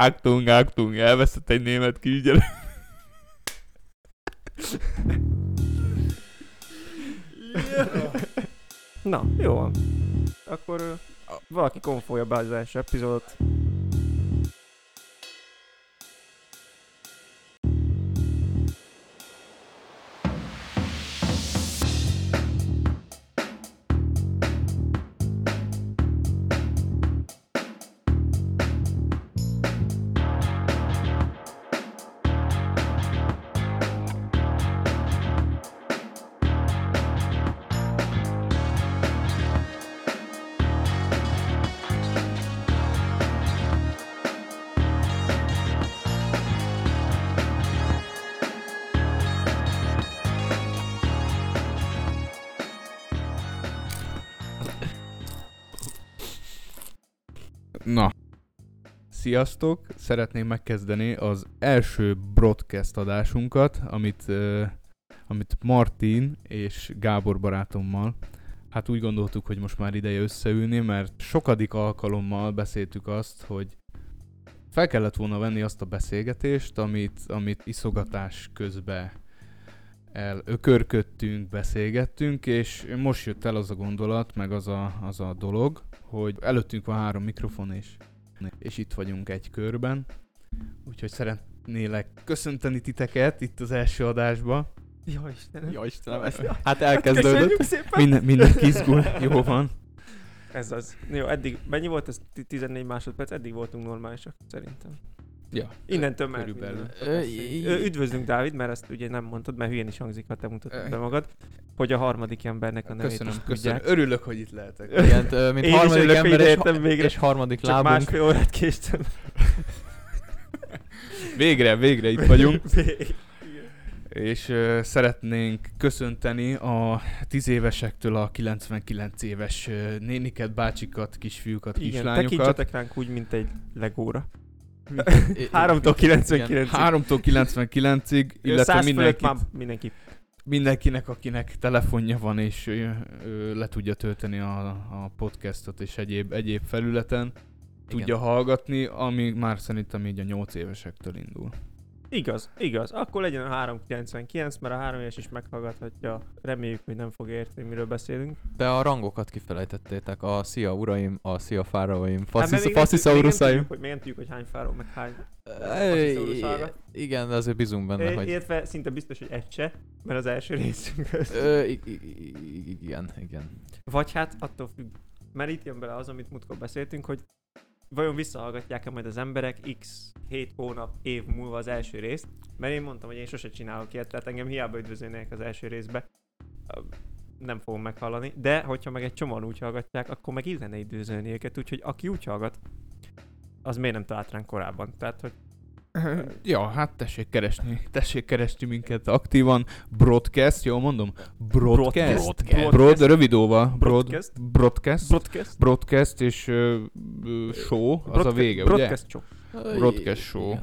Aktung, aktung, elveszett egy német kisgyerek. Na, jó van. Akkor valaki konfolja első epizódot. Sziasztok! Szeretném megkezdeni az első broadcast adásunkat, amit, uh, amit Martin és Gábor barátommal hát úgy gondoltuk, hogy most már ideje összeülni, mert sokadik alkalommal beszéltük azt, hogy fel kellett volna venni azt a beszélgetést, amit, amit iszogatás közben elökörködtünk, beszélgettünk, és most jött el az a gondolat, meg az a, az a dolog, hogy előttünk van három mikrofon, és, és itt vagyunk egy körben. Úgyhogy szeretnélek köszönteni titeket itt az első adásba. Jó Istenem. Ja Istenem, ez, Ja. hát elkezdődött. Szépen! Minden, mindenki izgul, jó van. Ez az. Jó, eddig, mennyi volt ez? Ti- 14 másodperc? Eddig voltunk normálisak, szerintem. Ja, Innentől már körülbelül. Üdvözlünk, Dávid, mert ezt ugye nem mondtad, mert hülyén is hangzik, ha te mutatod be magad, hogy a harmadik embernek a nevét Köszönöm, is köszönöm. tudják. Örülök, hogy itt lehetek. Igen, mint Én harmadik örülök, ember és, végre. és harmadik Csak lábunk. másfél órát késtem. Végre, végre itt vagyunk. És uh, szeretnénk köszönteni a 10 évesektől a 99 éves uh, néniket, bácsikat, kisfiúkat, Igen, kislányokat. tekintsetek ránk úgy, mint egy legóra. I- 3-tól 99 3-tól 99-ig, illetve 100 fölött mindenki, már mindenki. Mindenkinek, akinek telefonja van, és ö, ö, le tudja tölteni a, a podcastot és egyéb, egyéb felületen, tudja hallgatni, ami már szerintem így a 8 évesektől indul. Igaz, igaz. Akkor legyen a 399, mert a 3 éves is meghallgathatja. Reméljük, hogy nem fog érteni, miről beszélünk. De a rangokat kifelejtettétek. A szia uraim, a szia fáraóim, Hát, fasziszauruszáim. hogy- Még nem tudjuk, hogy hány fáról, meg hány. Igen, de azért bízunk benne, hogy... Illetve szinte biztos, hogy egy se, mert az első részünk igen, igen. Vagy hát attól függ, mert itt jön bele az, amit múltkor beszéltünk, hogy vajon visszahallgatják-e majd az emberek x 7 hónap, év múlva az első részt, mert én mondtam, hogy én sose csinálok ilyet, tehát engem hiába üdvözölnének az első részbe, nem fogom meghallani, de hogyha meg egy csomóan úgy hallgatják, akkor meg illene üdvözölni őket, úgyhogy aki úgy hallgat, az miért nem talált ránk korábban? Tehát, hogy Ja, hát tessék keresni, tessék keresni minket aktívan. Broadcast, jól mondom? Broadcast. Broadcast. Broad, rövid óva. Broad, Broadcast. broadcast. broadcast, Broadcast és ö, show, az a vége, ugye? broadcast show. Broadcast show.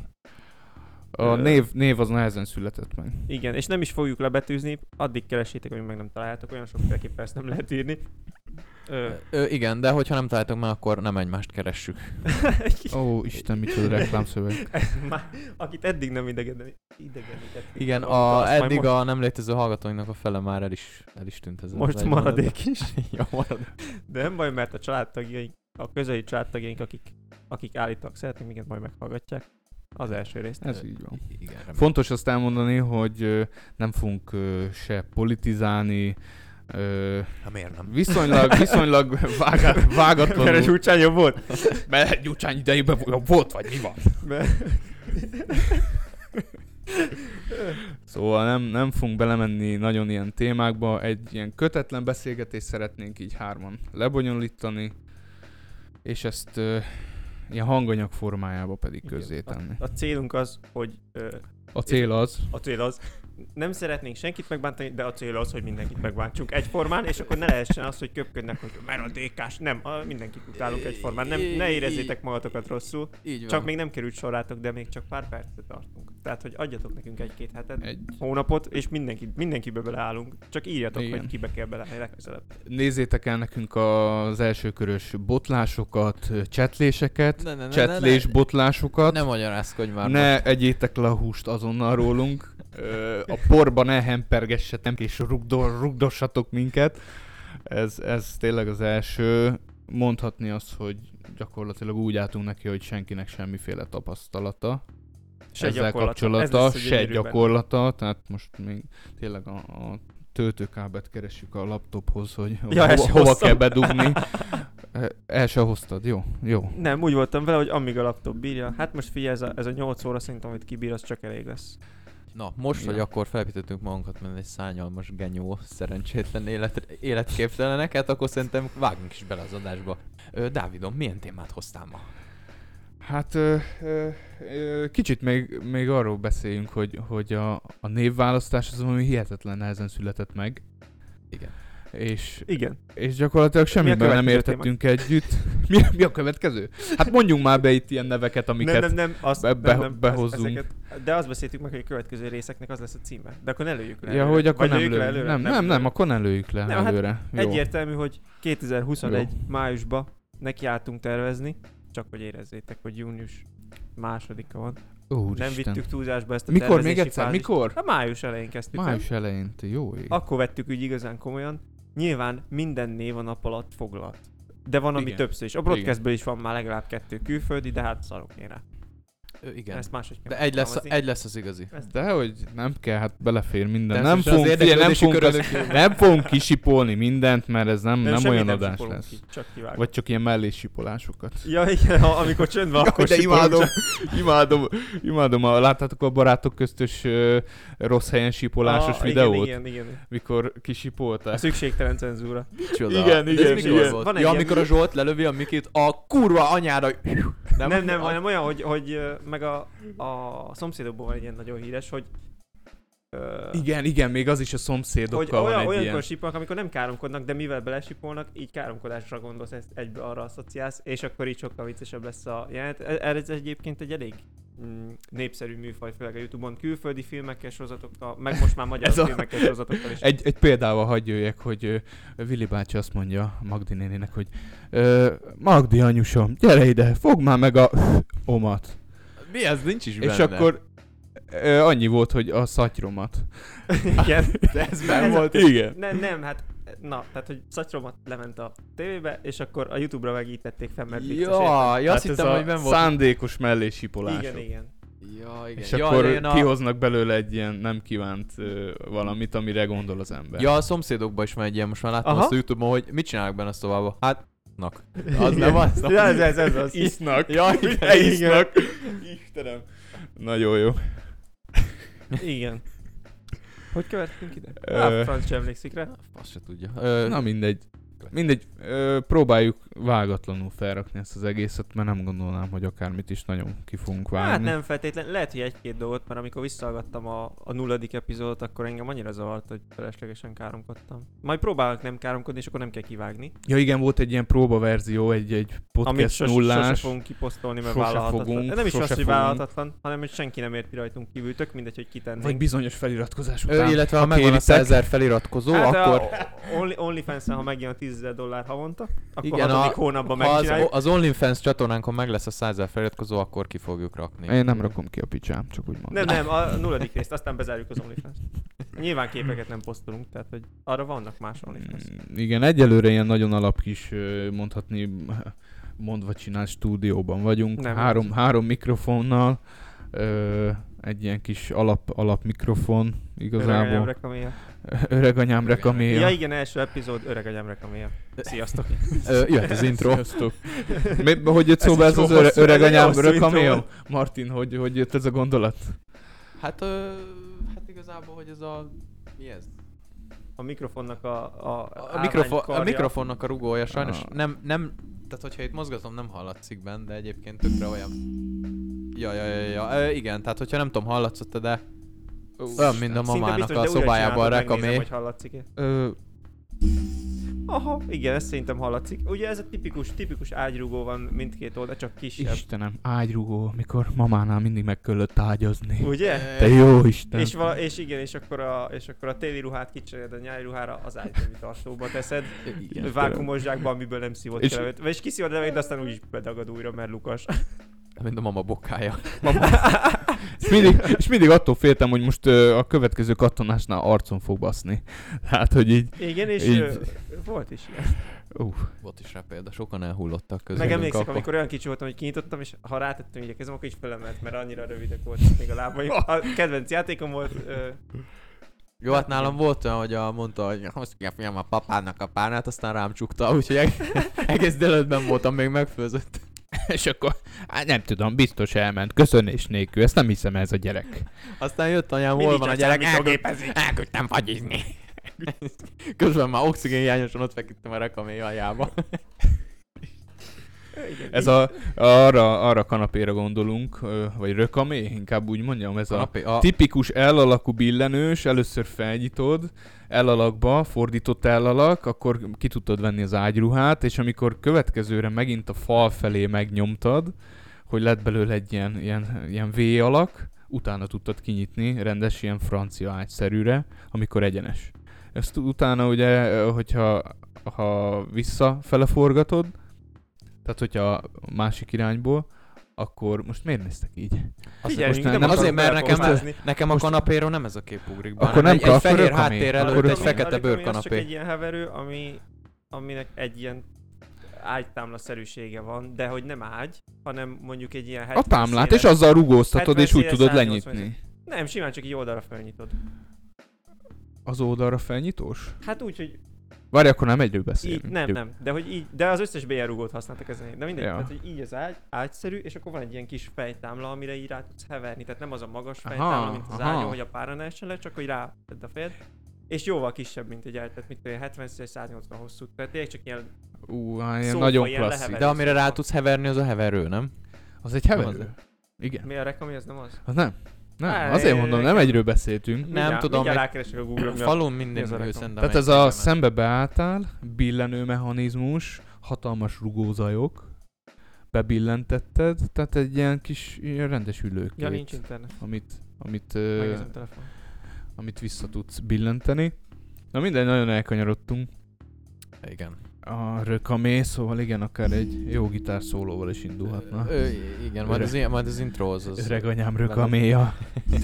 A név, név az nehezen született meg. Igen, és nem is fogjuk lebetűzni, addig keresétek, amíg meg nem találjátok, olyan sokféleképpen ezt nem lehet írni. Ö, Ö, igen, de hogyha nem találtok meg, akkor nem egymást keressük. Ó, Isten, micsoda reklámszöveg. Már, akit eddig nem idegen, idegenített. Igen, a, eddig most, a nem létező hallgatóinknak a fele már el is, el is tűnt ez Most maradék is. mondat. ja, maradék. De nem baj, mert a családtagjaink, a közeli családtagjaink, akik, akik állítólag szeretnek minket, majd meghallgatják az első részt. Ez így van. Igen, remélem. Fontos azt elmondani, hogy nem fogunk se politizálni, ö, Hát miért nem? viszonylag, viszonylag vágá, Mert a vágatlanul. csúcsán jobb volt. Mert Gyurcsány idejében volt, vagy mi van? Mert- Szóval nem, nem fogunk belemenni nagyon ilyen témákba, egy ilyen kötetlen beszélgetést szeretnénk így hárman lebonyolítani, és ezt ö, ilyen hanganyag formájába pedig közzétenni. A, a célunk az, hogy ö, A cél az, a cél az, nem szeretnénk senkit megbántani, de a cél az, hogy mindenkit megbántsunk egyformán, és akkor ne lehessen az, hogy köpködnek, hogy mert a DK-s. Nem, a, mindenkit utálunk egyformán. Nem, ne érezzétek magatokat rosszul. Így van. Csak még nem került sorátok, de még csak pár percet tartunk. Tehát, hogy adjatok nekünk egy-két hetet, Egy, hónapot, és mindenki, mindenkibe beleállunk. Csak írjatok, Igen. hogy kibe kell beleállni legközelebb. nézzétek el nekünk az elsőkörös botlásokat, csetléseket, Ne, ne, ne, csetlés ne, ne, botlássokat. ne magyarázkodj már. Ne egyétek le a húst azonnal rólunk. Ö, A porba ne hempergessetek és rugdor, rugdossatok minket. Ez, ez tényleg az első. Mondhatni azt, hogy gyakorlatilag úgy álltunk neki, hogy senkinek semmiféle tapasztalata. Se ezzel gyakorlata. kapcsolata, Ez se gyönyörű benne. gyakorlata, tehát most még tényleg a, a töltőkábelt keresjük a laptophoz, hogy Ja, hova, hova hoztam. kell bedugni. El se hoztad, jó, jó. Nem, úgy voltam vele, hogy amíg a laptop bírja. Hát most figyelj, ez a, ez a 8 óra szerintem, amit kibír, az csak elég lesz. Na, most, Ja. hogy akkor felépítettünk magunkat, mint egy szányalmas genyó, szerencsétlen élet, életképteleneket, akkor szerintem vágunk is bele az adásba. Ö, Dávidon, milyen témát hoztál ma? Hát ö, ö, ö, kicsit még, még arról beszéljünk, hogy, hogy a, a névválasztás az valami hihetetlen nehezen született meg. Igen. És, Igen. és gyakorlatilag semmiben nem értettünk együtt. Mi, mi a következő? Hát mondjunk már be itt ilyen neveket, amiket... nem, nem, nem, azt, be- nem, be- nem, behozzunk. Ezeket, de azt beszéltük meg, hogy a következő részeknek az lesz a címe. De akkor ne lőjük le. Ja, előre. hogy akkor Vagy nem lőjük le lő... előre? Nem, nem, nem, lőjük. akkor ne lőjük le Nem, hát előre. Jó. Egyértelmű, hogy 2021 Jó. májusba nekiálltunk tervezni, csak hogy érezzétek, hogy június másodika van. Úristen. Nem vittük túlzásba ezt a Mikor még egyszer? fázist. Mikor? Hát május elején kezdtük. Május elején, te jó ég. Akkor vettük úgy igazán komolyan. Nyilván minden név a nap alatt foglalt. De van, ami Igen. többször is. A broadcastből is van már legalább kettő külföldi, de hát szarok én rá. Igen. Ezt máshogy kell De egy lesz, egy lesz az igazi. De hogy nem kell, hát belefér minden. Nem fogunk, figyelj, nem, fogunk, nem fogunk kisipolni mindent, mert ez nem, nem, olyan nem adás lesz. Ki, csak kivágom. Vagy csak ilyen mellésipolásokat. Ja, igen, ha, amikor csönd van, akkor de imádom, imádom, imádom. A, láttátok a barátok köztös uh, rossz helyen sipolásos Ah, videót? Igen, igen, igen. Mikor A kisipolták? szükségtelen cenzúra. Micsoda? Igen, igen, mikor igen. Van egy ja, amikor a Zsolt lelövi a Mikit a kurva anyára. Nem, nem, nem a- hanem olyan, hogy, hogy meg a, a szomszédokból van egy ilyen nagyon híres, hogy ö, Igen, igen, még az is a hogy szomszédokkal van olyan, egy ilyen. olyankor sipolnak, amikor nem káromkodnak, de mivel belesipolnak, így káromkodásra gondolsz, ezt egybe arra asszociálsz, és akkor így sokkal viccesebb lesz a jelenet. E- Ez egyébként egy elég mm, népszerű műfaj, főleg a Youtube-on, külföldi filmekkel, sorozatokkal, meg most már magyar a- filmekkel, sorozatokkal is. Egy, egy példával hagyj jöjjek, hogy ö, Vili bácsi azt mondja Magdi nénének, hogy Magdi anyusom, gyere ide, fogd már meg a omat. Mi ez? Nincs is És benne. akkor ö, annyi volt, hogy a szatyromat. Igen. De ez Ez benn a- volt. Igen. Nem, nem, hát na, tehát hogy szatyromat lement a tévébe, és akkor a Youtube-ra megítették fel, mert? Ja, ja, azt Hát hittem, hogy ben volt. szándékos mellésipolások. Igen, igen. Ja, igen. És ja, akkor én a... kihoznak belőle egy ilyen nem kívánt ö, valamit, amire gondol az ember. Ja, a szomszédokban is van egy ilyen, most már láttam Aha. azt a Youtube-on, hogy mit csinálnak benne a szobában. Hát, nak. Az nem az. Ja, ez, ez, ez az. Isznak. Ja, igen, isznak. Istenem. Nagyon jó. Igen. Hogy követtünk ide? Ö, Á, Franc sem emlékszik rá. Azt se tudja. Ö, Na mindegy. Mindegy, ö, próbáljuk vágatlanul felrakni ezt az egészet, mert nem gondolnám, hogy akármit is nagyon ki fogunk vágni. Hát nem feltétlen, lehet, hogy egy-két dolgot, mert amikor visszahallgattam a, a nulladik epizódot, akkor engem annyira zavart, hogy feleslegesen káromkodtam. Majd próbálok nem káromkodni, és akkor nem kell kivágni. Ja igen, volt egy ilyen próbaverzió, egy, egy Amit podcast sose, sose nullás. fogunk kiposztolni, mert Sose vállalhatatlan. fogunk, nem is sose az, hogy fogunk. vállalhatatlan, hanem hogy senki nem érti rajtunk kívül, tök mindegy, hogy kitennénk. Vagy bizonyos feliratkozás Ö, után. illetve ha ha megvan a kéritek. 100 feliratkozó, hát akkor... a Only, OnlyFans-en, ha megjön a 10 dollár havonta, akkor Igen, a- hónapban Ha az, az OnlyFans csatornánkon meg lesz a 100 feliratkozó, akkor ki fogjuk rakni. Én nem rakom ki a picsám, csak úgy mondom. Nem, nem, a nulladik részt, aztán bezárjuk az OnlyFans. Nyilván képeket nem posztolunk, tehát hogy arra vannak más OnlyFans. Mm, Igen, egyelőre ilyen nagyon alap kis, mondhatni, mondva csinált stúdióban vagyunk. Nem, három, az- három mikrofonnal, ö, egy ilyen kis alap, alap mikrofon igazából. Reklaméja. Öreg anyám rekaméja. Ja igen, első epizód, öreganyám reklaméja. Sziasztok. Ö, jöhet az intro. Sziasztok. Mi, hogy jött szóba ez az öre, öreg anyám. Martin, hogy, hogy jött ez a gondolat? Hát, ö, hát igazából, hogy ez a... Mi ez? A mikrofonnak a, a, A, mikrofon, a mikrofonnak a rugója sajnos Ah. nem, nem, tehát hogyha itt mozgatom nem hallatszik benne, de egyébként tökre olyan... Ja, ja, ja, ja, Ö, igen, tehát hogyha nem tudom hallatszott de Olyan, mint a mamának biztos, a szobájában rekamé. hogy hallatszik-e. Ö, Aha, igen, ez szerintem hallatszik. Ugye ez a tipikus, tipikus ágyrugó van mindkét oldal, csak kisebb. Istenem, ágyrugó, mikor mamánál mindig meg kellett ágyazni. Ugye? Te jó Isten. És, vala, és igen, és akkor, a, és akkor a téli ruhát kicseréled a nyári ruhára, az ágytemű tartóba teszed, vákumos zsákba, amiből nem szívott És- levét. Vagyis kiszívod levét, de aztán úgyis bedagad újra, mert lukas. Mint a mama bokája. És mindig, és mindig attól féltem, hogy most ö, a következő kattanásnál arcon fog baszni. Hát, hogy így... Igen, és Így. ö, volt is ilyen. Uh, Volt is rá példa, sokan elhullottak közülünk. Meg emlékszem, akkor. amikor olyan kicsi voltam, hogy kinyitottam, és ha rátettem így a kezem, akkor így felemelt, mert annyira rövidek voltak még a lábaim. A kedvenc játékom volt, ö, Jó, hát nálam volt olyan, hogy a, mondta, hogy hozd ki a fiam a papának a párnát, aztán rám csukta, úgyhogy eg- egész délután voltam még megfőzött. és akkor, hát nem tudom, biztos elment, köszönés nélkül, ezt nem hiszem ez a gyerek. Aztán jött anyám, hol van a gyerek, elküld, elküldtem fagyizni. Közben már oxigén hiányosan ott feküdtem a rekamé aljába. igen, Ez a, arra, arra kanapéra gondolunk, vagy rökamé, inkább úgy mondjam, ez a Napi, a, tipikus L-alakú billenős, először felnyitod, L-alakba, fordított L-alak, akkor ki tudtad venni az ágyruhát, és amikor következőre megint a fal felé megnyomtad, hogy lett belőle egy ilyen, ilyen, ilyen V-alak, utána tudtad kinyitni, rendes ilyen francia ágyszerűre, amikor egyenes. Ezt utána ugye, hogyha ha visszafele forgatod, tehát hogyha a másik irányból, akkor most miért néztek így? Figyeljünk, most nem nem- azért, mert nekem, belefoglalni. nekem a kanapéról nem ez a kép ugrik be, Akkor hanem nem egy, egy fehér háttér előtt egy fekete csak bőrkanapé. egy ilyen heverő, ami, aminek egy ilyen ágytámla-szerűsége van, de hogy nem ágy, hanem mondjuk egy ilyen A 70 támlát, széles- és azzal rugóztatod, 70 és úgy tudod 180 lenyitni. Nem, simán csak így oldalra felnyitod. Az oldalra felnyitós? Hát úgy, hogy Várj, akkor nem egyről beszélünk. így, nem, nem, de hogy így, de az összes BR rugót használtak ezen. De mindegy, Ja. tehát hogy így az ágy, ágyszerű, és akkor van egy ilyen kis fejtámla, amire így rá tudsz heverni. Tehát nem az a magas Aha, fejtámla, mint az aha. ágyon, hogy a pára ne essen le, csak hogy rá tedd a fejed. És jóval kisebb, mint egy mit tudom, én, 70 és 180 hosszú. Tehát tényleg csak ilyen Ú, Szófa, nagyon ilyen klasszik. De amire rá tudsz heverni, az a heverő, nem? Az egy heverő? az. Igen. Mi a rekami, ez nem az? Az nem. Nem, Á, azért én- mondom, nem egyről beszéltünk. Nem Mindjárt- tudom, Mindjárt rákeresek a Google-on. mi a- Falun mi minden. Tehát ez a szembe beálltál, billenő mechanizmus, hatalmas rugózajok, bebillentetted, tehát egy ilyen kis ilyen rendes ülőkét, Ja, nincs internet. amit, amit, telefon. amit vissza tudsz billenteni. Na minden, nagyon elkanyarodtunk. Igen. A rökamé, szóval igen, akár egy jó gitár szólóval is indulhatna. Ö, igen, majd az, ilyen- majd az intro az... az Öreg anyám rökaméja.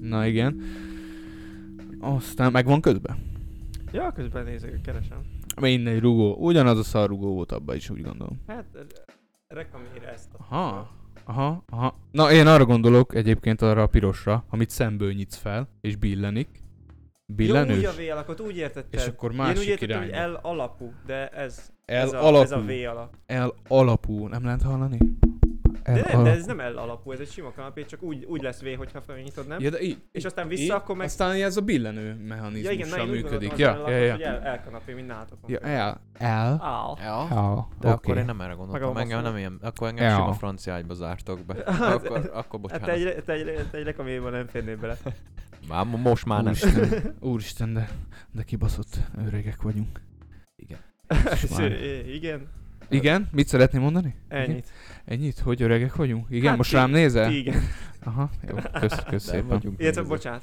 Na igen. Aztán megvan közben. Ja, közben nézek, keresem. Mindegy rugó. Ugyanaz a szar rugó volt abban is, úgy gondolom. Hát, re- rekamére ezt a... Aha. Aha, aha. Na, én arra gondolok egyébként arra a pirosra, amit szemből nyitsz fel, és billenik. Billenős? Jó, úgy a V alakot, úgy értetted. És akkor Én úgy másik értettem, hogy irányba. L alapú, de ez, L ez, a, alapú. ez a V alap. L alapú. Nem lehet hallani? L De nem, de ez nem L alapú, ez egy sima kanapé, csak úgy, úgy lesz V, hogyha felnyitod, nem? Ja, de így. És aztán így, vissza, akkor meg... Aztán ez a billenő Ja mechanizmussal igen, na, működik. gondoltam, Ja, ja, ja. hogy el, L kanapé, mint nálatok. Ja. L. L. Ja. Ja, De akkor oké. én nem erre gondoltam, a engem nem ilyen, akkor engem Ja. sima francia ágyba zártok be. Akkor, akkor Hát bocsánat. te egy, te egy, te egy rekaméban nem férnél bele. Már mo- most már nem. Úristen, úristen, de, de kibaszott öregek vagyunk. Igen. már. Igen, Igen? Mit szeretném mondani? Igen? ennyit. Ennyit? Hogy öregek vagyunk? Igen, Hát most ti- rám nézel? Ti Igen. Aha, jó, kösz, kösz szépen. vagyunk még bocsánat.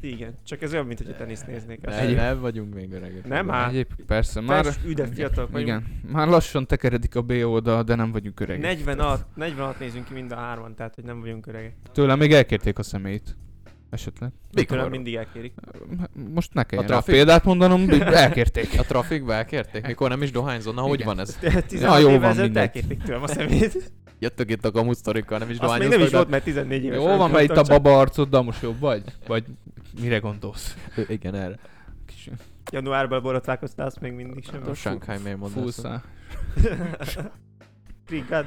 Igen. Csak ez olyan, mint hogy teniszt néznék. Nem, Egyéb- nem vagyunk még öregek. Nem áll. Egyéb, persze, már, Már üde fiatalok vagyunk. igen, már lassan tekeredik a B oldal, de nem vagyunk öregek. 46, 46 nézünk ki mind a hárman, tehát hogy nem vagyunk öregek. Tőlem még elkérték a személyt. Esetleg. Mikor? Mindig elkérik. Most ne kelljen rá trafik? példát mondanom, elkérték. A trafikba elkérték? Mikor nem is dohányzon? Na, hogy Igen. van ez? 16 jó van, mindegy. elkérték tőlem a szemét. Jöttök itt a kamusztorikkal, nem is Azt még dohányoztak. nem is de- volt, mert 14 éves Jó van, mert itt a baba arcoddal most jobb vagy? Vagy mire gondolsz? Igen, erre. Kis Januárban borotválkoztál, azt még mindig sem. A Shanghai miért mondod? fúszál. Krikad.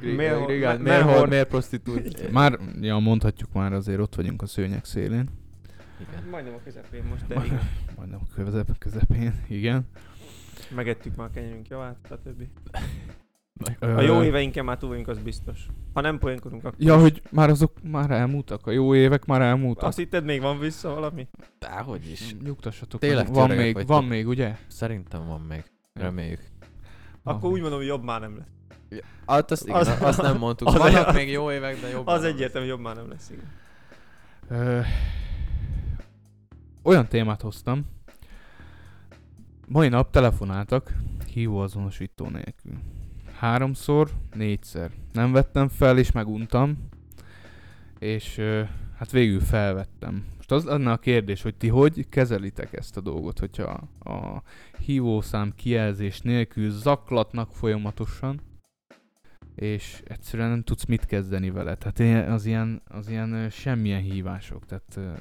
Miért, Miért- miért, miért prostitút? Már, ja, mondhatjuk már azért ott vagyunk a szőnyek szélén. Igen. Majdnem a közepén most, de igen. Majdnem a közep, közepén, igen. Megettük már a kenyerünk javát, stb. A jó éveinken már túl vagyunk, az biztos. Ha nem poénkodunk, akkor Ja, is. hogy már azok már elmúltak, a jó évek már elmúltak. Azt hitted, még van vissza valami? Dehogy is. Nyugtassatok, Tényleg van még, vagytok. van még, ugye? Szerintem van még. Reméljük. Akkor úgy mondom, hogy jobb már nem lesz. Hát azt, igen, Az- az, azt nem mondtuk. az Vannak egy- még jó évek, de jobb. Az egyértelmű, jobb már nem lesz. Igen. Ö, olyan témát hoztam. Mai nap telefonáltak hívóazonosító nélkül. Háromszor, négyszer. Nem vettem fel, és meguntam. És ö, hát végül felvettem. Most az lenne a kérdés, hogy ti hogy kezelitek ezt a dolgot, hogyha a hívószám kijelzés nélkül zaklatnak folyamatosan, és egyszerűen nem tudsz mit kezdeni vele. Tehát az ilyen, az ilyen semmilyen hívások. Tehát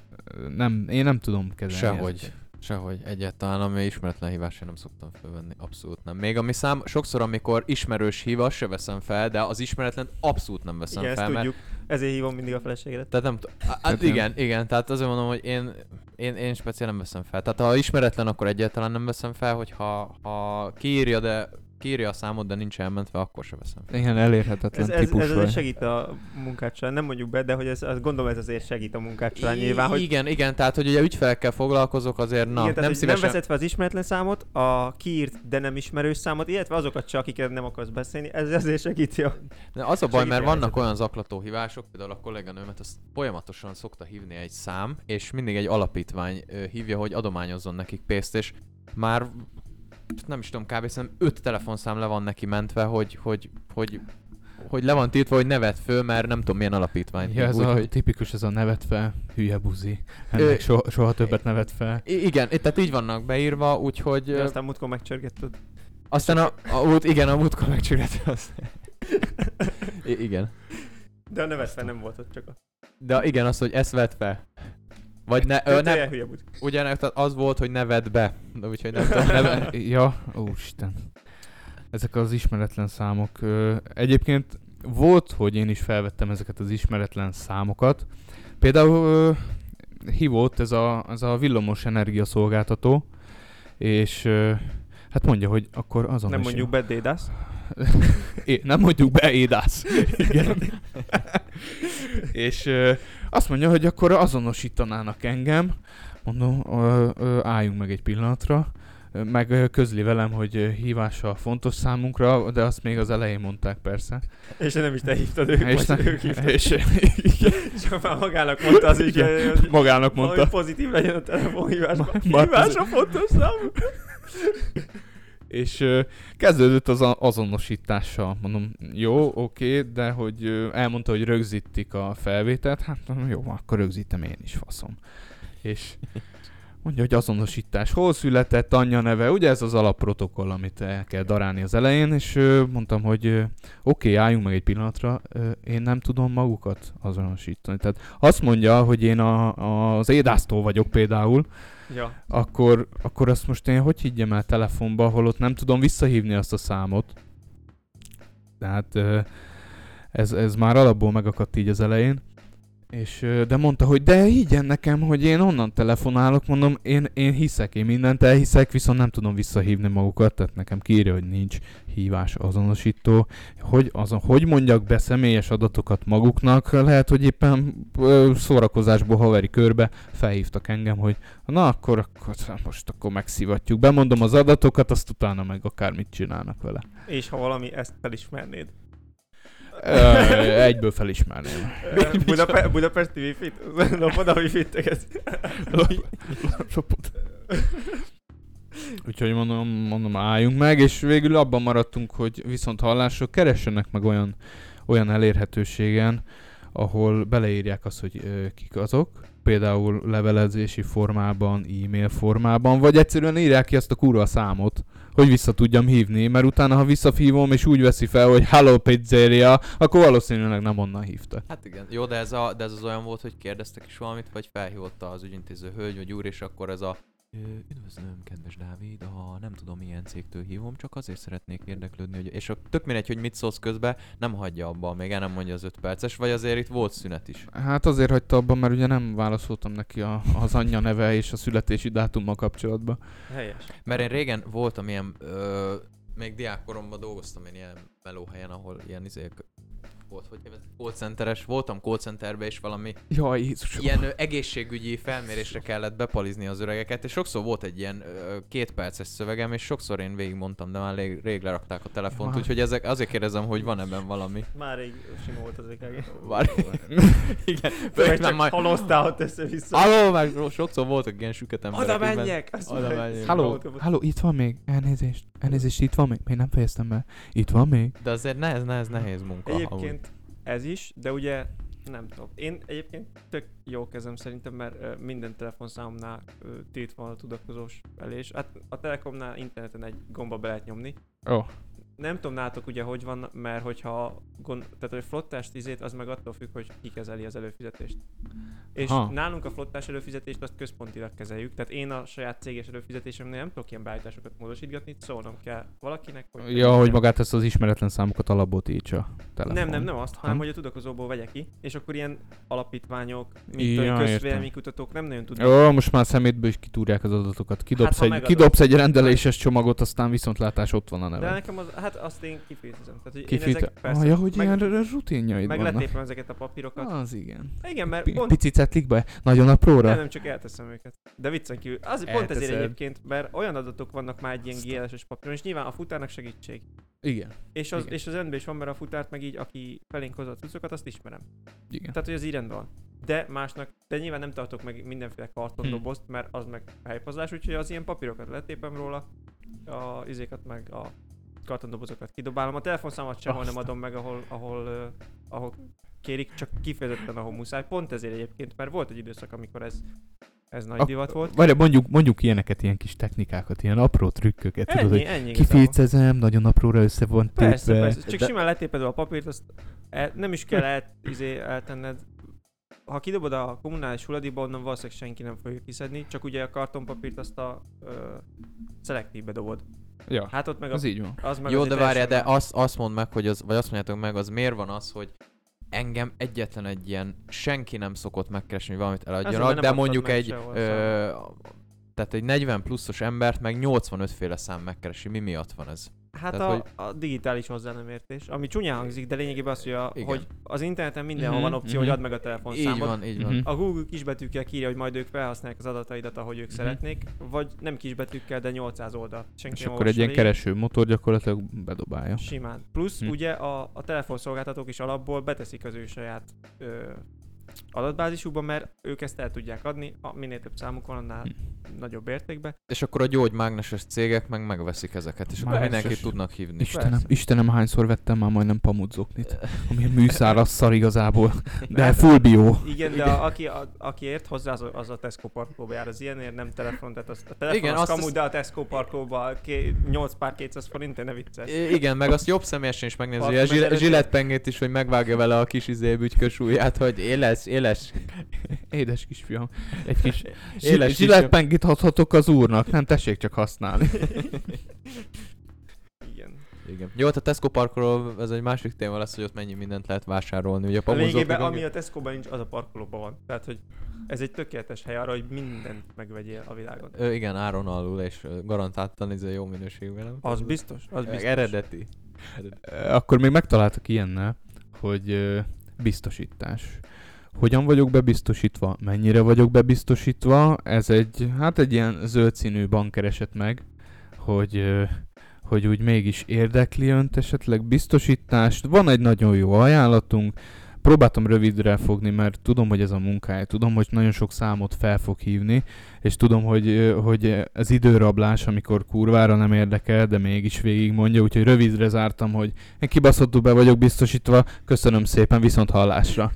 nem, én nem tudom kezelni Sehogy. ezeket. Sehogy. Egyáltalán, ami ismeretlen hívás, én nem szoktam felvenni. Abszolút nem. Még ami szám, sokszor, amikor ismerős hív, azt se veszem fel, de az ismeretlen abszolút nem veszem Igen, ezt fel, mert tudjuk. Ezért hívom mindig a feleségedet. Tehát nem tudom. Hát igen, igen, tehát azért mondom, hogy én, én, én speciál nem veszem fel. Tehát ha ismeretlen, akkor egyáltalán nem veszem fel, hogyha ha kiírja, de kiírja a számot, de nincs elmentve, akkor se veszem. Ilyen elérhetetlen Ez, ez, típus ez vagy. azért segít a munkát során. Nem mondjuk be, de hogy ez, azt gondolom ez azért segít a munkát során nyilván, hogy Igen, igen, tehát hogy ugye ügyfelekkel foglalkozok, azért na, igen, tehát, nem szívesen... nem veszed fel az ismeretlen számot, a kiírt, de nem ismerős számot, illetve azokat csak, akiket nem akarsz beszélni, ez azért segíti a... De az a baj, mert vannak olyan zaklató hívások, például a kolléganőmet azt folyamatosan szokta hívni egy szám, és mindig egy alapítvány hívja, hogy adományozzon nekik pénzt, és már nem is tudom, kb. szerintem öt telefonszám le van neki mentve, hogy, hogy, hogy, hogy le van tiltva, hogy nevet föl, mert nem tudom milyen alapítvány. Ja, ez Úgy, a hogy... tipikus, ez a nevet fel, hülye buzi. Ennek Ö, soha, soha többet nevet fel. I- igen, tehát így vannak beírva, úgyhogy... De aztán múltkor megcsörgetted. Aztán a, a út, igen, a múltkor megcsület az. I- igen. De a nevet fel nem volt ott csak a... De igen, az, hogy ezt vett fel. Vagy ne, ö, ne, ne... bud. Ugye tehát az volt, hogy ne vedd be. De úgyhogy nem tudom. Neve, ja, úristen. Ezek az ismeretlen számok. Ö, Egyébként volt, hogy én is felvettem ezeket az ismeretlen számokat. Például ö, hívott ez a, ez a villamos energiaszolgáltató, és ö, hát mondja, hogy akkor azon Nem is- mondjuk be Dédász. É, nem mondjuk be, édász. Igen. és ö, azt mondja, hogy akkor azonosítanának engem. Mondom, ö, ö, álljunk meg egy pillanatra. Meg közli velem, hogy hívása fontos számunkra, de azt még az elején mondták persze. És nem is te hívtad ők, és, most ne, ők hívtak. és igen, Csak már magának mondta az is, hogy magának mondta. pozitív legyen a telefonhívásban. Ma- ma- Hívás a fontos szám. És kezdődött az a- azonosítással. Mondom, jó, oké, de hogy elmondta, hogy rögzítik a felvételt. Hát mondom, jó, akkor rögzítem én is, faszom. És mondja, hogy azonosítás. Hol született, anyja neve, ugye ez az alapprotokoll, amit el kell darálni az elején, és mondtam, hogy oké, álljunk meg egy pillanatra, én nem tudom magukat azonosítani. Tehát azt mondja, hogy én a, a, az édásztól vagyok például, Ja. akkor, akkor azt most én hogy higgyem el telefonba, holott nem tudom visszahívni azt a számot. Tehát ez, ez már alapból megakadt így az elején. És, de mondta, hogy de higgyen nekem, hogy én onnan telefonálok, mondom, én, én hiszek, én mindent elhiszek, viszont nem tudom visszahívni magukat, tehát nekem kiírja, hogy nincs hívás azonosító. Hogy, azon, hogy mondjak be személyes adatokat maguknak, lehet, hogy éppen ö, szórakozásból haveri körbe felhívtak engem, hogy na akkor, akkor most akkor megszivatjuk. Bemondom az adatokat, azt utána meg akármit csinálnak vele. És ha valami, ezt felismernéd. Ö, egyből felismerném. Budape- Budapesti wifi-t? Lopod a wifi-t Lopod. Úgyhogy mondom, mondom, álljunk meg, és végül abban maradtunk, hogy viszont hallásra keressenek meg olyan, olyan elérhetőségen, ahol beleírják azt, hogy ö, kik azok, például levelezési formában, e-mail formában, vagy egyszerűen írják ki azt a kurva számot, hogy vissza tudjam hívni, mert utána, ha visszahívom és úgy veszi fel, hogy Hello Pizzeria, akkor valószínűleg nem onnan hívta. Hát igen. Jó, de ez, a, de ez az olyan volt, hogy kérdeztek is valamit, vagy felhívott az ügyintéző hölgy vagy úr, és akkor ez a "Ö, Üdvözlöm, kedves Dávid, ha nem tudom milyen cégtől hívom, csak azért szeretnék érdeklődni, hogy... És a tök mindegy, hogy mit szólsz közben, nem hagyja abba, még el nem mondja az öt perces, vagy azért itt volt szünet is. Hát azért hagyta abban, mert ugye nem válaszoltam neki a, az anyja neve és a születési dátummal kapcsolatban. Helyes. Mert én régen voltam ilyen, ö, még diákkoromban dolgoztam én ilyen melóhelyen, ahol ilyen izék volt, hogy hívják, call centeres, voltam call centerbe és valami Jaj, Jézusom. ilyen ö, egészségügyi felmérésre kellett bepalizni az öregeket, és sokszor volt egy ilyen ö, két perces szövegem, és sokszor én végigmondtam, de már rég, rég lerakták a telefont, Már. úgyhogy ezek, azért kérdezem, hogy van ebben valami. Már rég sima volt az EKG. Várj. Igen, Főleg főleg csak majd... haloztál ott össze-vissza. Halló, meg sokszor voltak ilyen süket emberek. Oda akik menjek! Azt Oda mondja, menjek. Halló, halló, itt van még? Elnézést. Elnézést, itt van még? Még nem fejeztem be. Itt van még? De azért nehez, nehez, nehéz munka. Egyébként ez is, de ugye nem tudom. Én egyébként tök jó kezem szerintem, mert minden telefonszámomnál ö, tiltva van a tudakozós elés. Hát a Telekomnál interneten egy gomba be lehet nyomni. Ó, oh, Nem tudom nálatok ugye hogy van, mert hogyha gond, tehát hogy flottást izét, az meg attól függ, hogy ki kezeli az előfizetést. És Ha. nálunk a flottás előfizetést azt központilag kezeljük, tehát én a saját céges előfizetésemnél nem tudok ilyen beállításokat módosítgatni, szólnom kell valakinek, hogy... ja, hogy magát ezt az ismeretlen számokat alapból tiltsa. Nem, nem, nem azt, hanem Nem? hogy a tudakozóból vegye ki, és akkor ilyen alapítványok, mint Ja, közvéleménykutatók nem nagyon tudnak. Jó, most már szemétből is kitúrják az adatokat. Kidobsz, Hát, egy, kidobsz egy rendeléses csomagot, aztán viszontlátás ott van a De neve. nekem az, hát azt én kifiltrezem. Tehát, hogy én Kifit... ezek, persze, Ah, ja, hogy meg, ilyen rutinjaid meg vannak. ezeket a papírokat. Az igen. Igen, mert Pi- pont, Pici cetlikbe? Nagyon apróra? nem, nem csak elteszem őket. De viccen kívül. Az pont ezért Elteszed. egyébként, mert olyan adatok vannak már egy ilyen GLS-es papíron, és nyilván a futárnak segítség. Igen. És az, Igen. és az rendben is van, mert a futárt meg így, aki felénk hozza a cuccokat, azt ismerem. Igen. Tehát, hogy az így rendben van. De másnak, de nyilván nem tartok meg mindenféle kartondobozt, mert az meg helypazás, úgyhogy az ilyen papírokat letépem róla, a izékat meg a kartondobozokat kidobálom. A telefonszámot sehol nem adom meg, ahol, ahol, uh, ahol kérik, csak kifejezetten ahol muszáj. Pont ezért egyébként, mert volt egy időszak, amikor ez, ez nagy Ak- divat volt. Várj, mondjuk, mondjuk ilyeneket, ilyen kis technikákat, ilyen apró trükköket, tudod, Ennyi, hogy ennyi kifécezem, nagyon apróra össze van tépve. Persze, persze. Csak De- simán letéped a papírt, azt el, nem is kell el, izé, eltenned. Ha kidobod a kommunális hulladékba, onnan valószínűleg senki nem fogja kiszedni, csak ugye a kartonpapírt azt a ö, szelektívbe dobod. Ja, Hát ott meg a, az így van. az meg Jó, azért de várjál, de azt, azt mondd meg, hogy az, vagy azt mondjátok meg, az miért van az, hogy engem egyetlen egy ilyen senki nem szokott megkeresni, hogy valamit eladjanak, de mondjuk egy, sehol, ö, tehát egy 40 pluszos embert meg 85 féle szám megkeresi. Mi miatt van ez? Hát Tehát, a, a digitális hozzá nem értés, ami csúnyán hangzik, de lényegében az, hogy, a, Igen. hogy az interneten mindenhol Mhm, van opció, mhm. hogy add meg a Így telefonszámot. van, így van. Mhm. A Google kisbetűkkel írja, hogy majd ők felhasználják az adataidat, ahogy ők Mhm. szeretnék, vagy nem kisbetűkkel, de 800 oldal. Senki És akkor egy ilyen kereső motor gyakorlatilag bedobálja. Simán. Plusz Hm. ugye a, a telefonszolgáltatók is alapból beteszik az ő saját ö, adatbázisukba, mert ők ezt el tudják adni, a minél több számuk van, annál Hm. nagyobb értékbe. És akkor a gyógymágneses cégek meg megveszik ezeket, és akkor Mágneses. mindenkit tudnak hívni. Istenem, Persze. Istenem, hányszor vettem már majdnem pamutzoknit, ami műszáraz szar igazából, de Hát- full bio. Igen, de a, aki, a, aki ért hozzá, az, az a Tesco parkolóba jár. Az ilyenért nem telefon, tehát az, a telefon Igen, az azt- kamu, azt- de a Tesco parkolóba ké, 8 pár 200 forint, ne vicces. Igen, meg azt jobb személyesen is megnézi, a meg zsile- előtte- zsilettpengét is, hogy megvágja vele a kis izé bütykös ujját, hogy éles, éles. Édes kisfiam. Egy kis Éles zsilettpengit adhatok az úrnak, nem tessék csak használni. Igen. Igen. Jó, hát a Tesco parkoló, ez egy másik téma lesz, hogy ott mennyi mindent lehet vásárolni. Ugye a A meg ami a Tesco-ban nincs, az a parkolóban van. Tehát, hogy ez egy tökéletes hely arra, hogy mindent megvegyél a világon. Ö, igen, áron alul, és garantáltan ez jó minőségben. nem? Az biztos, az biztos. Eredeti. Eredeti. Akkor még megtaláltak ilyennel, hogy biztosítás. Hogyan vagyok bebiztosítva? Mennyire vagyok bebiztosítva? Ez egy, hát egy ilyen zöld színű bank keresett meg, hogy, hogy úgy mégis érdekli önt esetleg biztosítást. Van egy nagyon jó ajánlatunk, próbáltam rövidre fogni, mert tudom, hogy ez a munkája, tudom, hogy nagyon sok számot fel fog hívni, és tudom, hogy, hogy az időrablás, amikor kurvára nem érdekel, de mégis végig mondja, úgyhogy rövidre zártam, hogy én kibaszottul be vagyok biztosítva, köszönöm szépen, viszont hallásra.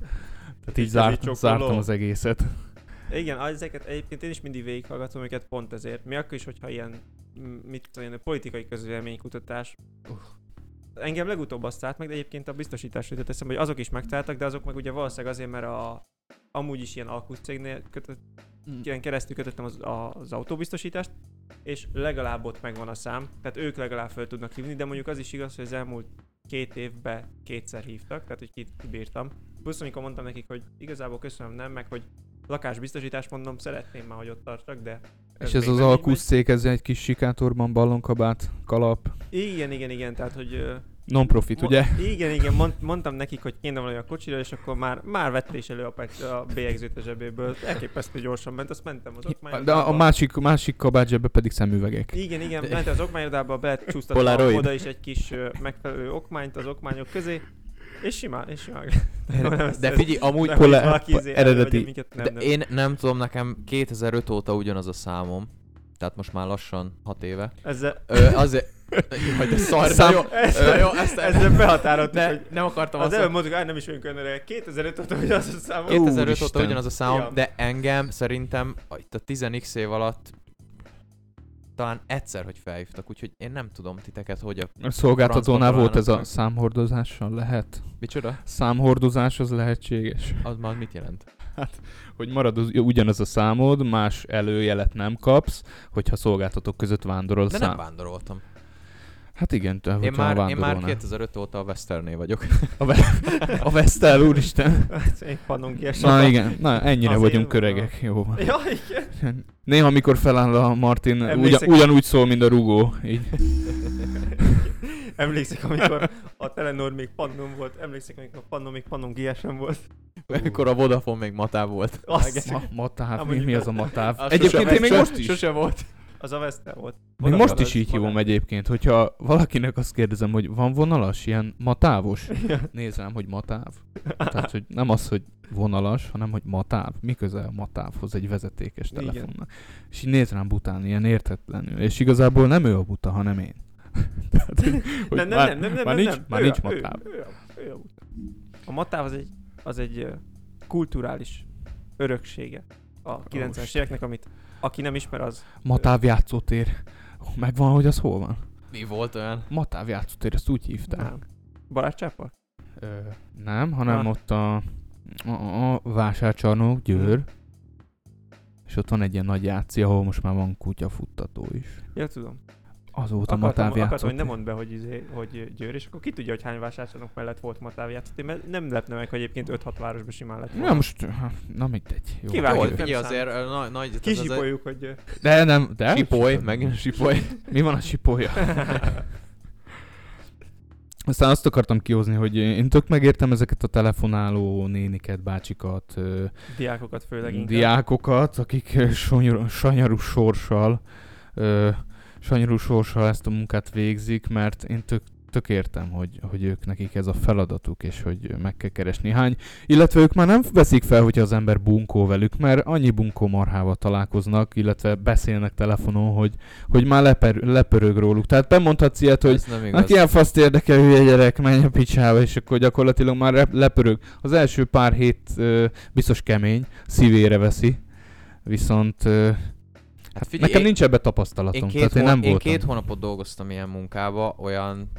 Tehát így zárt, zártam az egészet. Igen, ezeket egyébként én is mindig végighallgatom őket pont ezért. Mi akkor is, hogyha ilyen, mit tudom, én, politikai közvéleménykutatás. Engem legutóbb azt állt meg, de egyébként a biztosítás jutott eszembe, hogy azok is megtaláltak, de azok meg ugye valószínűleg azért, mert a, amúgy is ilyen alkuszcégnél kötött, ilyen keresztül kötöttem az, az autóbiztosítást, és legalább ott megvan a szám, tehát ők legalább fel tudnak hívni, de mondjuk az is igaz, hogy az elmúlt két évben kétszer hívtak, tehát hogy ki- kibírtam. Plusz amikor mondtam nekik, hogy igazából köszönöm nem, meg hogy lakásbiztosítást mondom, szeretném már, hogy ott tartsak, de És ez az alkuszszék, ez egy kis sikátorban, ballonkabát, kalap. Igen, igen, igen, tehát hogy... non-profit, mo- ugye? Igen, igen, mond, mondtam nekik, hogy kéne valami a kocsira, és akkor már, már vette is elő a, a bélyegzőt a zsebéből. Elképesztő gyorsan ment, azt mentem az De a, okmányodába. a másik, másik kabát zsebbe pedig szemüvegek. Igen, igen, ment az okmányodába, becsúsztattam Polaroid. oda is egy kis megfelelő okmányt az okmányok közé, és simán, és simán. De figyelj, amúgy Nehogy Pola- valaki po- izé eredeti- minket, nem, De nem. én nem tudom, nekem 2005 óta ugyanaz a számom. Tehát most már lassan 6 éve. Ezzel, Ö, azért... Jaj, de szar, Szám- jó, Ez- ö, jó, ezt ezzel behatároltuk, ne, hogy nem akartam az azt előbb mondtuk, hogy nem is vagyunk öreg. 2005 óta ugyanaz a számom. 2005 óta ugyanaz a számom, Ja. de engem szerintem a- itt a 10x év alatt talán egyszer, hogy felhívtak, úgyhogy én nem tudom titeket, hogy a... A szolgáltatónál volt ez a számhordozással lehet? Micsoda? Számhordozás az lehetséges? Az már mit jelent? Hogy marad az, ugyanaz a számod, más előjelet nem kapsz, hogyha szolgáltatók között vándorol a De szám. nem vándoroltam. Hát igen, te, Én már, én már vándorolnál. 2005 óta a Westernél vagyok. A, ve- a Vestel, úristen. Hát, Én pannon ki Na igen, na ennyire vagyunk van. öregek, jó van. Ja, igen. Néha, amikor feláll a Martin, ugyan, ugyanúgy szól, mint a rugó. Így. Emlékszek, amikor a Telenor még pannon volt. Emlékszek, amikor a pannon még pannon GSM volt. Amikor a Vodafone még matáv volt. Azt, Ma, matáv, Amúgy mi, mi az a matáv? Egyébként én még most is. Sose volt. Az a Vestel volt. Még most is így hívom modell. egyébként, hogyha valakinek azt kérdezem, hogy van vonalas, ilyen matávos, rám, hogy matáv. Tehát, hogy nem az, hogy vonalas, hanem, hogy matáv. Mi köze a matávhoz egy vezetékes Igen. telefonnak? És így néz rám bután, ilyen értetlenül. És igazából nem ő a buta, hanem én. Tehát, hogy Nem, nem, már, nem, nem, nem, már nem, nincs, nem. már Ő nincs a- ő- matáv. ő a- ő a buta. A matáv az egy, az egy kulturális öröksége a 90-es Isten. éveknek, amit aki nem ismer, az Matáv játszótér. Megvan, hogy az hol van? Mi volt olyan? Matáv játszótér, ezt úgy hívták. nem. Barátságpark? Ö, nem, hanem Ah. ott a, a, a vásárcsarnok, Győr, és ott van egy ilyen nagy játszi, ahol most már van kutyafuttató is. Ja, tudom. Azóta Akartam, matáv akartam, hogy ne mondd be, hogy, izé, hogy Győr, és akkor ki tudja, hogy hány vásárcsarnok mellett volt matáv játszott. mert nem lepne meg, hogy egyébként 5-6 városban simán lett Na most, ha, na mindegy. Jó. Kivágjuk. Jó, nem figyelj, azért ö, nagy, Kisipoljuk, hogy... De nem, de? Sipoly, megint sipoly. Mi van a sipolya? Aztán azt akartam kihozni, hogy én tök megértem ezeket a telefonáló néniket, bácsikat, Diákokat főleg inkább. diákokat, akik ö, sonyru, sanyarú sorssal, ö, sanyarú sorssal ezt a munkát végzik, mert én tök, tök értem, hogy, hogy ők nekik ez a feladatuk, és hogy meg kell keresni hány. Illetve ők már nem veszik fel, hogyha az ember bunkó velük, mert annyi bunkó marhával találkoznak, illetve beszélnek telefonon, hogy, hogy már leper, lepörög róluk. Tehát bemondhatsz ilyet, hogy. Hát ilyen faszt érdekel, hülye gyerek, menj a picsába, és akkor gyakorlatilag már rep- lepörög. Az első pár hét ö, biztos kemény, szívére veszi, viszont ö, Hát figyelj, nekem én- nincs ebbe tapasztalatom, Én tehát két, én nem hó- én voltam. két hónapot dolgoztam ilyen munkába, olyan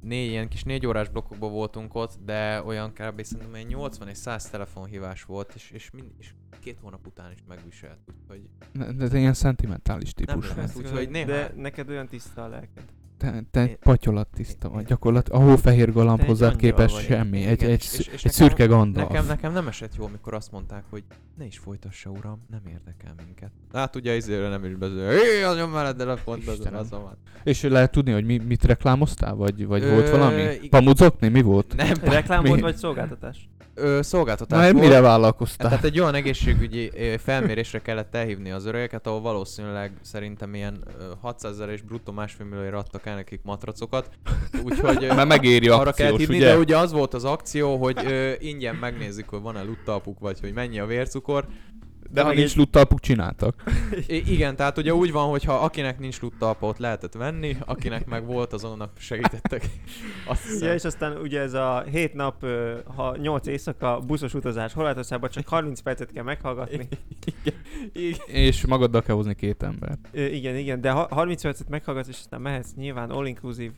négy, ilyen kis négy órás blokkokban voltunk ott, de olyan kb. szerintem olyan 80 és 100 telefonhívás volt, és, és, mind, és két hónap után is megviselt, úgyhogy De, de ilyen szentimentális típus Nem vagy. lehet. Úgyhogy néha- De neked olyan tiszta a lelked. Te, te egy Én- patyolat tiszta vagy, gyakorlatilag a hófehér galamb egy angyal képest vagy. semmi, egy, Igen, egy, és- sz- és egy nekem- szürke Gandalf. nekem, nekem nem esett jól, mikor azt mondták, hogy ne is folytassa, uram, nem érdekel minket. Hát ugye izére nem is beszél. Hé, az nyom már a telefont, az Istenem. az. És lehet tudni, hogy mi, mit reklámoztál, vagy, vagy Ö, volt valami? igen. Pamucokni, mi volt? Nem, Reklám Mi? volt vagy szolgáltatás? ö, szolgáltatás Na, volt. mire vállalkoztál? Tehát egy olyan egészségügyi felmérésre kellett elhívni az öregeket, ahol valószínűleg szerintem ilyen ö, 600 ezer és bruttó másfél millióra adtak el nekik matracokat. Úgyhogy Mert megéri arra akciós, hívni, ugye? de ugye az volt az akció, hogy ö, ingyen megnézzük, hogy van-e luttalpuk, vagy hogy mennyi a vércukor. De ha nincs egy- luttalpuk, csináltak. I- igen, tehát ugye úgy van, hogy ha akinek nincs luttalpa, ott lehetett venni, akinek meg volt, azonnak segítettek. Azt hiszem. Ja, és aztán ugye ez a 7 nap, ha 8 éjszaka buszos utazás Horvátországban csak 30 percet kell meghallgatni. igen, igen. És magaddal kell hozni két embert. Igen, igen, de ha 30 percet meghallgatsz, és aztán mehetsz nyilván all inclusive,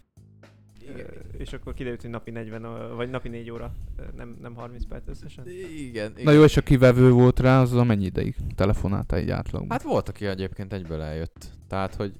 ö, és akkor kiderült, hogy napi 40, ö, vagy napi 4 óra, nem, nem 30 perc összesen. Igen, igen. Na jó, és a kivevő volt rá, az a mennyi ideig telefonáltál egy átlagban? Hát volt, aki egyébként egyből eljött. Tehát, hogy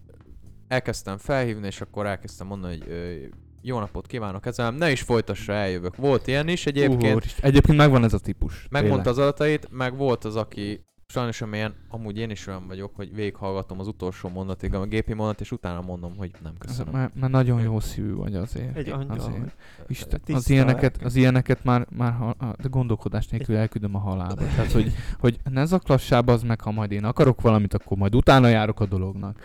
elkezdtem felhívni, és akkor elkezdtem mondani, hogy ö, jó napot kívánok ezzel, ne is folytassa, eljövök. Volt ilyen is egyébként, Úristen. Egyébként megvan ez a típus. megmondta az adatait, meg volt az, aki sajnos amilyen, amúgy én is olyan vagyok, hogy végighallgatom az utolsó mondatig a gépi mondat, és utána mondom, hogy nem köszönöm. Mert, mert nagyon jó szívű vagy azért. Egy angyal. azért. Isten, az ilyeneket, az ilyeneket már, már ha, de gondolkodás nélkül elküldöm a halálba. Tehát, hogy, hogy ne zaklassál az meg, ha majd én akarok valamit, akkor majd utána járok a dolognak.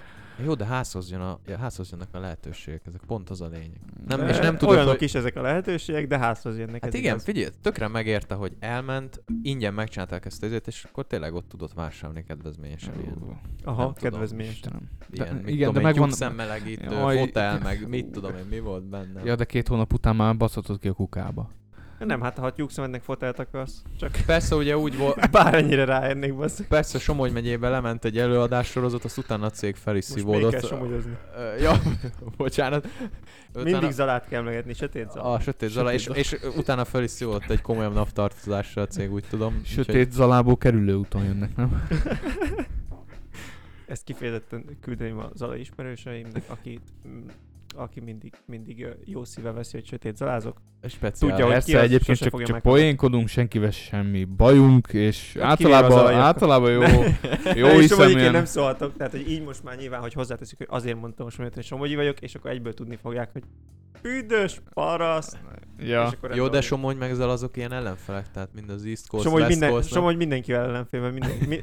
Jó, de házhoz, jön a, ja, házhoz jönnek a lehetőségek, ezek pont az a lényeg. Nem, De és nem tudod, Olyanok hogy... is ezek a lehetőségek, de házhoz jönnek. Hát ez igen, igaz. figyelj, tökre megérte, hogy elment, ingyen megcsinálták ezt az izét, és akkor tényleg ott tudott vásárolni kedvezményesen ilyen. Aha, nem tudom, kedvezményes. Istenem. ilyen De, mit igen, de tudom, megvan... szemmelegítő, Jaj. fotel, meg mit tudom én, mi volt benne. Ja, de két hónap után már baszhatod ki a kukába. Nem, hát ha tyúkszemednek fotelt akarsz, csak Persze ugye úgy volt, bármennyire ráérnék, basszak. persze Somogy megyébe lement egy előadássorozat, azt utána a cég fel is Most még kell szívódott. Ö, Ja, bocsánat. Mindig Zalát kell emlegetni, sötét Zala. A sötét zala, és, Sötét és utána fel is szívott egy komolyabb naptartozásra a cég, úgy tudom. Úgyhogy- Sötét zalából kerülő úton jönnek, nem? Ezt kifejezetten küldeném a Zala ismerőseimnek, aki, mm, aki mindig, mindig jó szíve veszi, hogy sötét zalázok. Speciál. Tudja, hogy Persze, ki az, egyébként csak, csak meghallani. poénkodunk, senkivel semmi bajunk, és kivéve általában, általában jó, jó és Somogyiként hiszeműen... nem szólhatok, tehát hogy így most már nyilván, hogy hozzáteszük, hogy azért mondtam most, hogy Somogyi vagyok, és akkor egyből tudni fogják, hogy büdös paraszt. Ja. És akkor Jó, de. Somogy meg azok ilyen ellenfelek, tehát mind az East Coast, Somogy, West minden, Coast. Somogy mindenkivel ellenfél, mert minden, mi,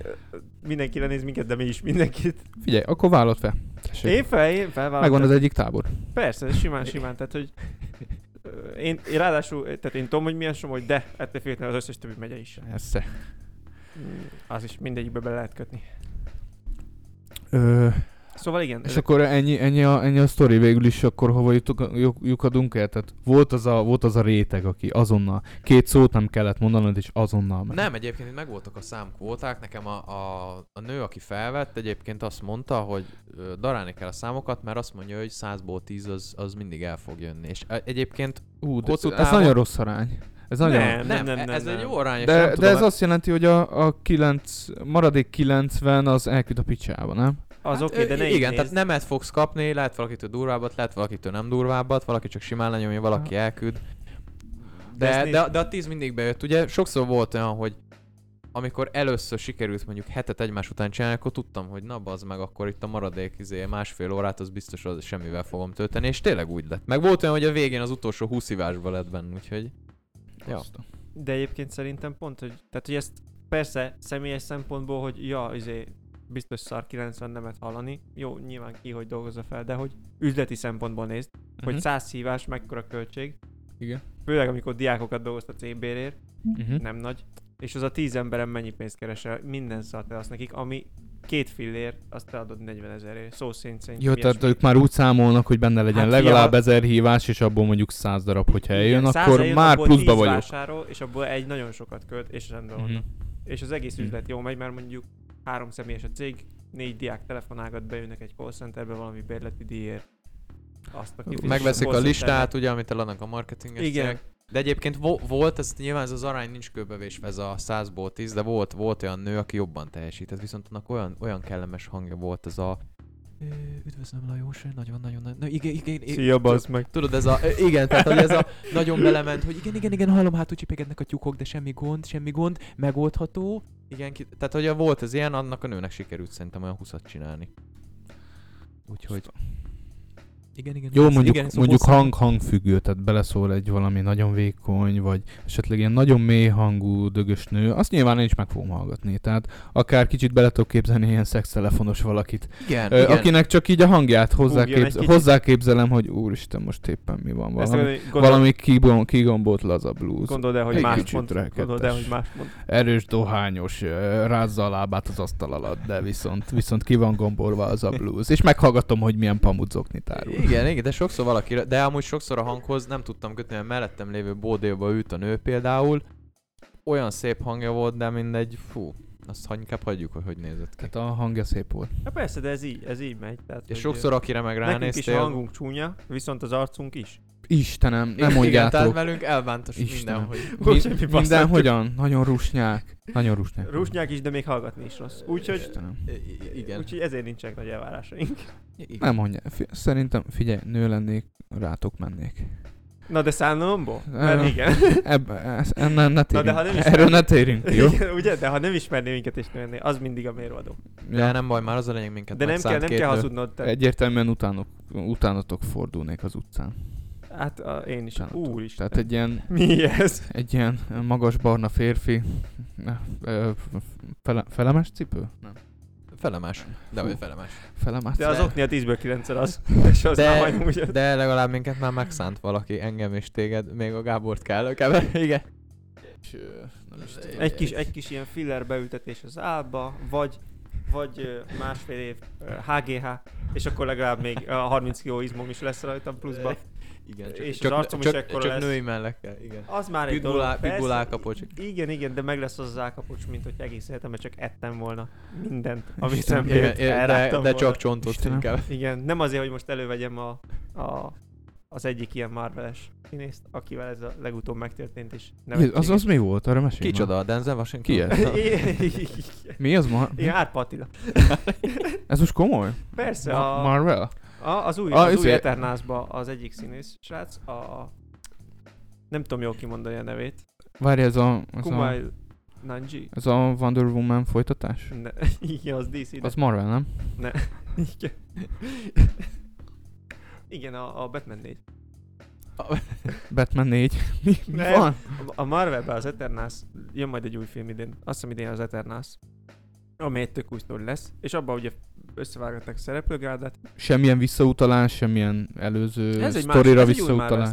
mindenki lenéz minket, de mi is mindenkit. Figyelj, akkor vállalt fel. Tessék. Én fel, én felvállalom. Megvan az egyik tábor. Persze, ez simán, simán, tehát hogy én, én ráadásul, tehát én tudom, hogy milyen Somogy, de ettől függetlenül az összes többi megye is. Esze. Mm, Az is mindegyikbe bele lehet kötni. Ö, Szóval igen, és ezek- akkor ennyi, ennyi, a, ennyi a sztori végül is, akkor hova jutok, lyuk- lyukadunk el? Tehát volt az, a, volt az a réteg, aki azonnal, két szót nem kellett mondanod, és azonnal ment. Nem, egyébként itt megvoltak a számkvóták. Nekem a, a, a nő, aki felvett, egyébként azt mondta, hogy darálni kell a számokat, mert azt mondja, hogy 100-ból 10 az, az mindig el fog jönni. És egyébként Ú, de hosszú ez nagyon rossz arány. Ez nagyon... Nem, nem, nem, nem, ez nem. egy jó arány, De, nem de ez azt jelenti, hogy a, a 9, maradék 90 az elküld a picsába, nem? Az Hát, oké, de ö, ne Igen, nézd. tehát nemet fogsz kapni, lehet valakitől durvábbat, lehet valakitől nem durvábbat, valaki csak simán lenyomja, valaki elküld. De De, de, de, a 10 mindig bejött. Ugye sokszor volt olyan, hogy amikor először sikerült mondjuk hetet egymás után csinálni, akkor tudtam, hogy na bazd meg, akkor itt a maradék izé, másfél órát, az biztos az semmivel fogom tölteni, és tényleg úgy lett. Meg volt olyan, hogy a végén az utolsó 20 hívásba lett benne, úgyhogy... Ja. De egyébként szerintem pont, hogy, tehát hogy ezt persze személyes szempontból, hogy ja, izé, biztos szar 90 nemet hallani. Jó, nyilván ki, hogy dolgozza fel, de hogy üzleti szempontból nézd, hogy Mhm. 100 hívás mekkora költség. Igen. Főleg amikor diákokat dolgoztat CBR-ért, Uh-huh. nem nagy. És az a 10 emberen mennyi pénzt keresel, minden szart azt nekik, ami két fillér, azt eladod 40 ezerért. Szó szerint szerintem Jó, tehát ők már úgy számolnak, hogy benne legyen Hát legalább fia- ezer hívás, és abból mondjuk száz darab, hogyha eljön, Igen, akkor eljön, már pluszba 10 vagyok. Vásárol, és abból egy nagyon sokat költ, és rendben van. Mhm. És az egész Mhm. üzlet jó megy, mert mondjuk három személyes a cég, négy diák telefonálgat, bejönnek egy call centerbe valami bérleti díjért. Azt a Megveszik a listát, ugye, amit eladnak a marketinges Igen. cégek. De egyébként vo- volt, ez nyilván ez az arány nincs kőbevésve ez a 100-ból 10, de volt, volt olyan nő, aki jobban teljesített, viszont annak olyan, olyan kellemes hangja volt ez a "Ö, Üdvözlöm Lajos, nagyon-nagyon, nagyon, igen, igen, igen, Szia, bazd meg. Tudod, ez a, igen, tehát hogy ez a nagyon belement, hogy igen, igen, igen, hallom, hát úgy csipegednek a tyúkok, de semmi gond, semmi gond, megoldható. Igen, ki, tehát hogy volt ez ilyen, annak a nőnek sikerült szerintem olyan 20 csinálni. Úgyhogy... Igen, igen. Jó, mondjuk, igen, szóval mondjuk hang hangfüggő, tehát beleszól egy valami nagyon vékony, vagy esetleg ilyen nagyon mély hangú dögös nő, azt nyilván én is meg fogom hallgatni. Tehát akár kicsit bele tudok képzelni ilyen szextelefonos valakit, Igen, Ö, igen. akinek csak így a hangját Húgjon egy hozzáképz- kicsit. hozzáképzelem, hogy úristen, most éppen mi van, valami, gondol, valami kigom- kigombolt laza blues. Gondold el, hogy Egy más mond. Gondold el, hogy más mond. erős dohányos, rázza a lábát az asztal alatt, de viszont, viszont ki van gombolva az a blues. És meghallgatom, hogy milyen pamudzokni tárul. Igen, igen, de sokszor valaki, de amúgy sokszor a hanghoz nem tudtam kötni, mert mellettem lévő bódéba ült a nő például. Olyan szép hangja volt, de mindegy, fú, azt inkább hagyjuk, hogy hogy nézett ki. Tehát a hangja szép volt. Hát persze, de ez így, ez így megy. Tehát, És sokszor akire meg Nekünk is a ránéztél... hangunk csúnya, viszont az arcunk is. Istenem, nem Igen, mondjátok. tehát velünk elbántos Istenem. mindenhogy. Mi, semmi minden basszatjuk. hogyan? Nagyon rusnyák. Nagyon rusnyák. Rusnyák is, de még hallgatni is rossz. Úgyhogy, Istenem. Igen. úgyhogy ezért nincsenek nagy elvárásaink. Igen. Nem mondja. Fi- szerintem, figyelj, nő lennék, rátok mennék. Na de szánalomból? Nem. Mert igen. Ebbe, ez, ne, ne Na, de ha nem is Erről ne térjünk, jó? Igen, Ugye? De ha nem ismerné minket és nőné, az mindig a mérvadó. De nem baj, már az a lényeg minket De nem kell, nem kell hazudnod. Te. Egyértelműen utánok, utánatok fordulnék az utcán. Hát a, én is. Utánatok. Úristen. Tehát egy ilyen, Mi ez? egy ilyen magas barna férfi, ne, ö, fele, felemes cipő? Nem. Felemás. De vagy felemás. Felemes De az okni a 10-ből 9 az. És az De, majdnem úgy. de legalább minket már megszánt valaki, engem és téged, még a Gábort kell, kever, igen. cipő. Nem is tudom. Egy kis, egy kis ilyen filler beültetés az álba, vagy vagy másfél év HGH, és akkor legalább még a 30 kg izmom is lesz rajtam pluszba. Igen, És csak, az arcom is csak, ekkora csak lesz. női mellekkel, igen. Az már egy dolog. pitbull állkapocs. Igen, igen, de meg lesz az az állkapocs, mint hogy egész életemben csak ettem volna mindent, amit Istenem. szembe Igen, jött, de, de volna. csak csontot Istenem. inkább. Igen, nem azért, hogy most elővegyem a, a, az egyik ilyen Marveles színészt, akivel ez a legutóbb megtörtént, és Mi- Az, az mi volt? Arra mesélj. Kicsoda, a Denzel Washington? Ki ez? Mi az ma? Igen, Árpa Attila. Ez most komoly? Persze, Ma- a, Marvel? A, az új, Ah, az új izé- Eternázba az egyik színész srác, a, nem tudom jól kimondani a nevét, Várj, ez a, ez a, Kumail Nanji. ez a Wonder Woman folytatás? Ne, igen, az DC, de Az Marvel, nem? igen. Igen, a, a Batman 4. Batman 4. Mi, mi Nem. van? A Marvelben az Eternals, jön majd egy új film idén, azt hiszem idén az Eternals, ami egy tök új sztori lesz, és abban ugye összevágatnak szereplőgárdát. Semmilyen visszautalás, semmilyen előző Ez egy, más, sztorira ez egy új visszautalás.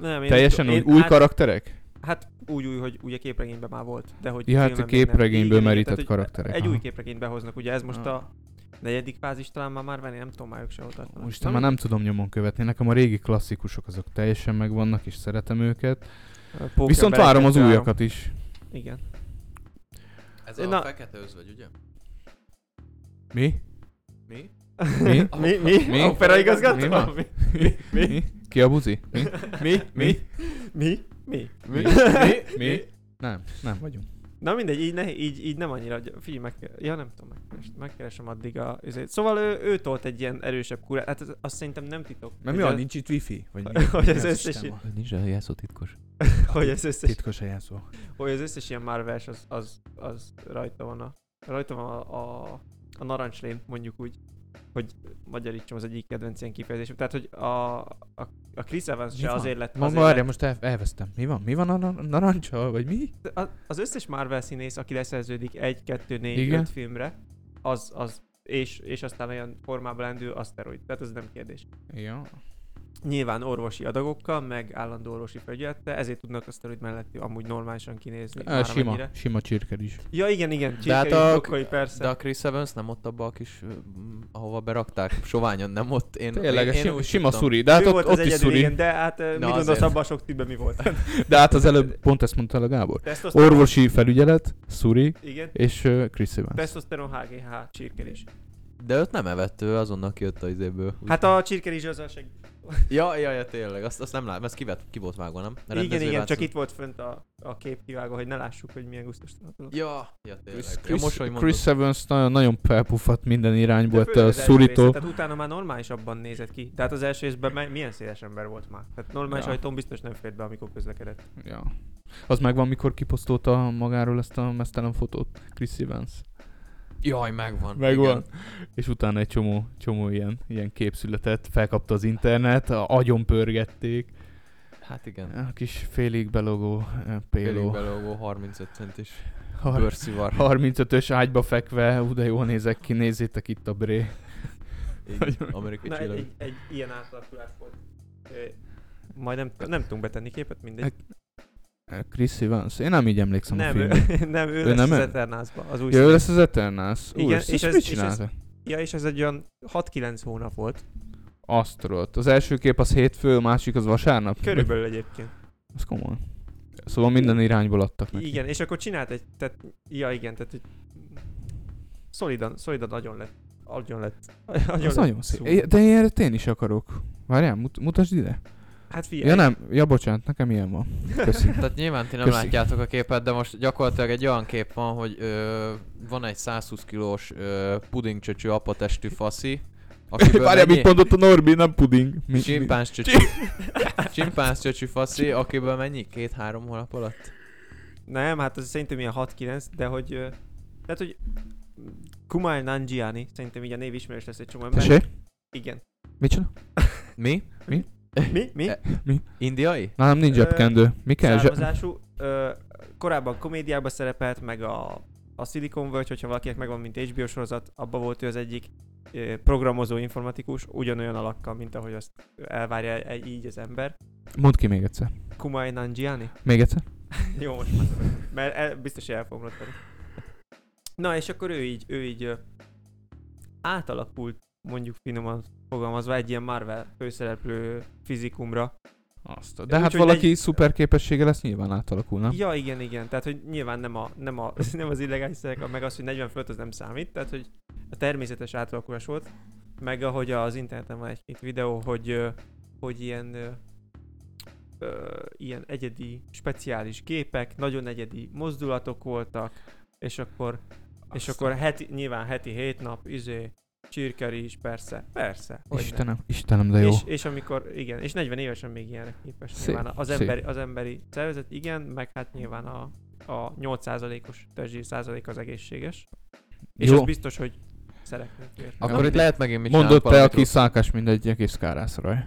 Nem, én Teljesen nem új, új én, hát, karakterek? hát úgy új, hogy ugye képregényben már volt, de hogy Ja, hát a nem. képregényből Igen, igen, merített tehát, hogy karakterek, Egy aha. új képregényt behoznak, ugye ez most Ah. a negyedik fázis talán már Marvel, én nem tudom már ők se voltak. Most már nem tudom nyomon követni. Nekem a régi klasszikusok azok teljesen megvannak, és szeretem őket. Viszont várom az újakat is. Igen. Ez Na- a fekete özvegy, ugye? Mi? Mi? Mi? mi? Mi? Mi? Opera igazgató? Mi van? Mi? Mi? Mi? Ki a buzi? Mi? Mi? Mi? Mi? Mi? Mi? Mi? Nem, nem vagyunk. Na mindegy, így, ne, így, így nem annyira, gy- figyelj, meg, ja nem tudom, megkeresem, megkeresem addig a, ezért. Szóval ő, ő tolt egy ilyen erősebb kurát, hát ez, azt szerintem nem titok. Mert mi hogy van, nincs itt wifi? Vagy Hogy mi? az Mi az összes van? Nincs a jelszó titkos. hogy az összes, Titkos a jelszó. hogy az összes ilyen Marvels az, az, az rajta van a, rajta van a, a, a narancslén, mondjuk úgy, hogy magyarítsam az egyik kedvenc ilyen kifejezésem. Tehát, hogy a, a, a Chris Evans Mi se van? azért lett, azért várjál, lett most el, elvesztem. Mi van? Mi van a na- narancsal? Vagy mi? a- az összes Marvel színész, aki leszerződik egy, kettő, négy, Igen. öt filmre, az, az és, és aztán olyan formában lendül aszteroid. Tehát ez nem kérdés. Ja. Nyilván orvosi adagokkal, meg állandó orvosi felügyelettel, ezért tudnak aszteroid mellett amúgy normálisan kinézni. Már sima, amennyire. sima csirker is. Ja, igen, igen, De hát a- brokkoli, persze. De a Chris Evans nem ott abba a kis, ahova berakták, soványon nem ott. Én, Tényleg, én, ez én sima, sima szuri. De hát ő ott, volt ott az is szuri. igen, de hát uh, mit Na, gondolsz abban a sok tűbben mi volt? De hát az előbb pont ezt mondta a Gábor. Orvosi felügyelet, szuri, Igen. és uh, Chris Evans. Testoszteron, HGH, csirkelés. De őt nem evett, ő azonnal kijött a izéből. Hát a csirkelés az a seg... Ja, ja, ja, tényleg, azt, azt nem látom, ez kivett, ki volt vágva, nem? A Igen, igen, csak itt volt fönt a, a kép kivágva, hogy ne lássuk, hogy milyen gusztustalan. Ja, ja, tényleg. Chris, ja, Chris, Evans nagyon, nagyon felpuffadt minden irányból, főleg a része, Tehát utána már normálisabban nézett ki. Tehát az első részben milyen széles ember volt már. Tehát normális Ja. ajtón biztos nem fért be, amikor közlekedett. Ja. Az megvan, mikor kiposztolta magáról ezt a mesztelen fotót, Chris Evans. Jaj, megvan. Megvan. Igen. És utána egy csomó, csomó ilyen, ilyen kép született, felkapta az internet, a- agyon pörgették. Hát igen. A kis félig belogó eh, Félig péló. belógó 35 centis Har- bőrszivar. 35-ös ágyba fekve, de jól nézek ki, nézzétek itt a bré. Igen, Amerikai Na, egy, csillag. egy, egy, ilyen átalakulás volt. Ö, Majd nem, nem tudunk betenni képet, mindegy. Chris Evans, én nem így emlékszem a Nem, ő, filmre. nem, ő, Ő lesz nem az ő? Eternázba, az új Ja, ő lesz az Eternals. Igen, Úr, és és ez- mit ez- csinálta? Ja, és ez egy olyan 6-9 hónap volt. Azt tudod. Az első kép az hétfő, a másik az vasárnap. Körülbelül egyébként. Az komoly. Szóval minden irányból adtak neki. Igen, és akkor csinált egy, tehát, ja igen, tehát egy szolidan, szolidan nagyon lett, nagyon lett, nagyon Az lett nagyon szép. szó. De ilyet én is akarok. Várjál, mut- mutasd ide. Hát figyelj, Ja nem, ja bocsánat, nekem ilyen van. Köszi. Tehát nyilván ti nem Köszi. látjátok a képet, de most gyakorlatilag egy olyan kép van, hogy ö, van egy 120 kilós ö, pudingcsöcsű apatestű faszi, akiből Várjál, mit mennyi... mondott a Norbi, nem puding. Csimpánz csöcsü. Csimpánz csöcsü faszi, akiből mennyi? Két-három hónap alatt? Nem, hát az szerintem ilyen 6-9, de hogy... Tehát, hogy Kumail Nanjiani, szerintem így a név ismerős lesz egy csomó ember. Tessék? Igen. Mit csinál? Mi? Mi? Mi? E, Indiai? Nálam nincs zsebkendő. Mi kell? Származású. Ö, korábban komédiában szerepelt, meg a, a Silicon Valley, hogyha valakinek megvan, mint HBO sorozat, abban volt ő az egyik ö, programozó informatikus, ugyanolyan alakkal, mint ahogy azt elvárja egy, így az ember. Mondd ki még egyszer. Kumail Nanjiani? Még egyszer? Jó, most már. Mert el, biztos, hogy el fogom. Na, és akkor ő így, ő így ö, átalakult, mondjuk finoman fogalmazva, egy ilyen Marvel főszereplő fizikumra. Azt. De hát Úgyhogy valaki egy- szuper képessége lesz, nyilván átalakul, nem? Ja, igen, igen. Tehát, hogy nyilván nem, a, nem, a, nem az illegális szerek, meg az, hogy 40 fölött az nem számít. Tehát, hogy a természetes átalakulás volt. Meg ahogy az interneten van egy-két videó, hogy, hogy ilyen, ö, ilyen egyedi, speciális képek, nagyon egyedi mozdulatok voltak, és akkor, és Aztán. akkor heti, nyilván heti hét nap, izé, csirkeri is, persze, persze. hogyne. Istenem, Istenem, de jó. És, és amikor, igen, és 40 évesen még ilyenek képes. Szép, Nyilván az szép. emberi, az emberi szervezet, igen, meg hát nyilván a, a 8%-os testzsír százalék az egészséges. És Jó. az biztos, hogy szeretnék érni. Akkor itt lehet megint mit Mondott te, valamit aki rossz. szálkás, mint egy egész kárászraj.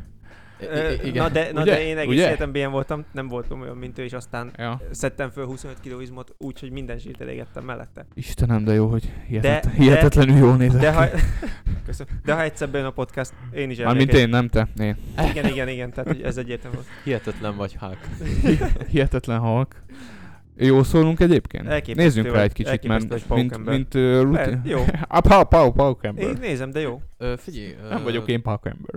I- igen. Na de, na Ugye? de én egész Ugye? életemben ilyen voltam, nem voltam olyan, mint ő, és aztán Ja. szedtem föl 25 kg izmot, úgyhogy minden zsírt elégettem mellette. Istenem, de jó, hogy hihetet, De- hihetetlenül jól nézek De ha, Köszönöm. De ha egyszer bejön a podcast, én is Mármint én, nem te. Én. Igen, igen, igen, tehát hogy ez egyértelmű. volt. Hihetetlen vagy Hulk. Hihetetlen halk. Jó szólunk egyébként? Elképesztő Nézzünk rá egy kicsit, mert mint, Paukember. mint uh, rutin. Jó. Ah, pau, pau, pau Én nézem, de jó. Ö, figyelj. Nem ö, vagyok én pau ember.